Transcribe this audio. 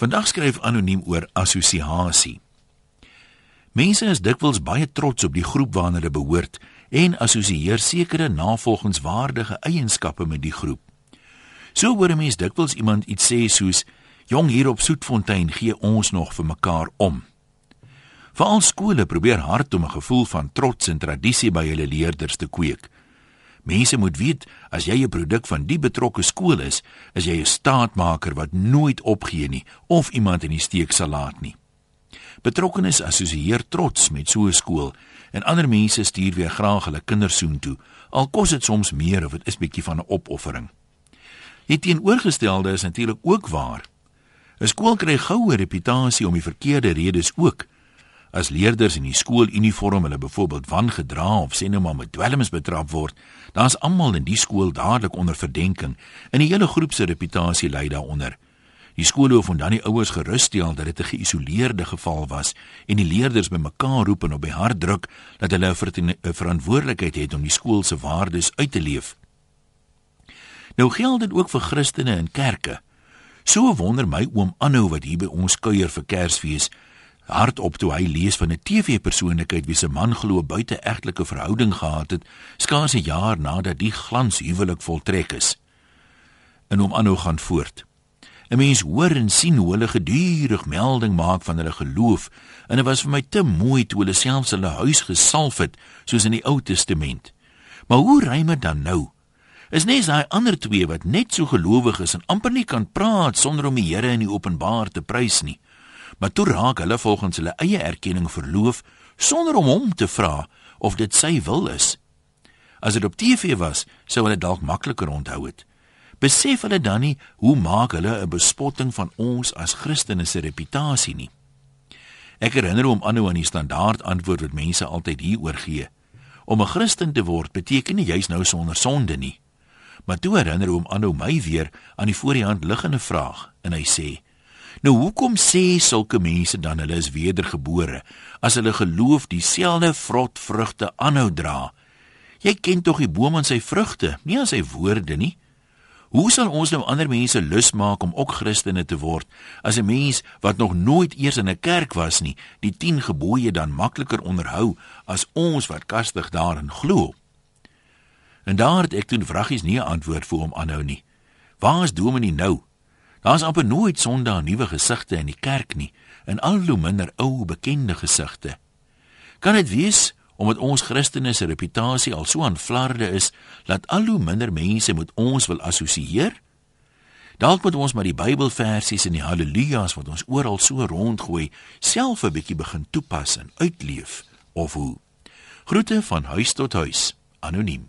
Vandag skryf anoniem oor assosiasie. Mense is dikwels baie trots op die groep waarna hulle behoort en assosieer sekere navolgingswaardige eienskappe met die groep. So hoor 'n mens dikwels iemand iets sê soos: "Jong hier op Soetfontein gee ons nog vir mekaar om." Veral skole probeer hard om 'n gevoel van trots en tradisie by hulle leerders te kweek. Mense moet weet as jy 'n produk van die betrokke skool is, is jy 'n staatmaker wat nooit opgee nie of iemand in die steek sal laat nie. Betrokkenes assosieer trots met so 'n skool en ander mense stuur weer graag hulle kinders soontoe, al kos dit soms meer of dit is bietjie van 'n opoffering. Die teenoorgestelde is natuurlik ook waar. 'n Skool kry goue reputasie om die verkeerde redes ook. As leerders in die skooluniform hulle byvoorbeeld wangedra of sê nou maar met dwelms betrap word, dan is almal in die skool dadelik onder verdenking en die hele groep se reputasie ly daaronder. Die skool hoef dan die ouers gerus stel dat dit 'n geïsoleerde geval was en die leerders bymekaar roep en op die hart druk dat hulle 'n verantwoordelikheid het om die skool se waardes uit te leef. Nou geld dit ook vir Christene in kerke. So wonder my oom Annou wat hier by ons kuier vir Kersfees hardop toe hy lees van 'n TV-persoonlikheid wie se man glo buite egtelike verhouding gehad het, skaars 'n jaar nadat die glanshuwelik voltrek is. En oom Annou gaan voort. 'n Mens hoor en sien hoe hulle gedurig melding maak van hulle geloof en dit was vir my te mooi toe hulle selfs hulle huis gesalf het soos in die Ou Testament. Maar hoe ry dit dan nou? Is net daai ander twee wat net so gelowig is en amper nie kan praat sonder om die Here in die openbaar te prys nie maar toe raak hulle volgens hulle eie erkenning verloof sonder om hom te vra of dit sy wil is. As dit op TV was, sou hulle dalk makliker onthou het. Besef hulle dan nie hoe maak hulle 'n bespotting van ons as Christene se reputasie nie? Ek herinner hom aanhou aan die standaard antwoord wat mense altyd hieroor gee. Om 'n Christen te word beteken nie jy's nou sonder sonde nie. Maar toe herinner hom aanhou my weer aan die voor die hand liggende vraag en hy sê: Nou hoekom sê sulke mense dan hulle is wedergebore as hulle geloof dieselfde vrot vrugte aanhou dra? Jy ken tog die boom aan sy vrugte, nie aan sy woorde nie. Hoe sal ons nou ander mense lus maak om ook Christene te word as 'n mens wat nog nooit eers in 'n kerk was nie, die 10 gebooie dan makliker onderhou as ons wat kastig daarin glo? En daar het ek toe vragies nie 'n antwoord vir hom aanhou nie. Waar is Dominee nou? Daar's amper nooit Sondag nuwe gesigte in die kerk nie, en al hoe minder ou bekende gesigte. Kan dit wees omdat ons Christene se reputasie al so aan flarde is dat al hoe minder mense met ons wil assosieer? Dalk moet ons maar die Bybelversies en die haleluja's wat ons oral so rondgooi, self 'n bietjie begin toepas en uitleef of hoe. Groete van huis tot huis, anoniem.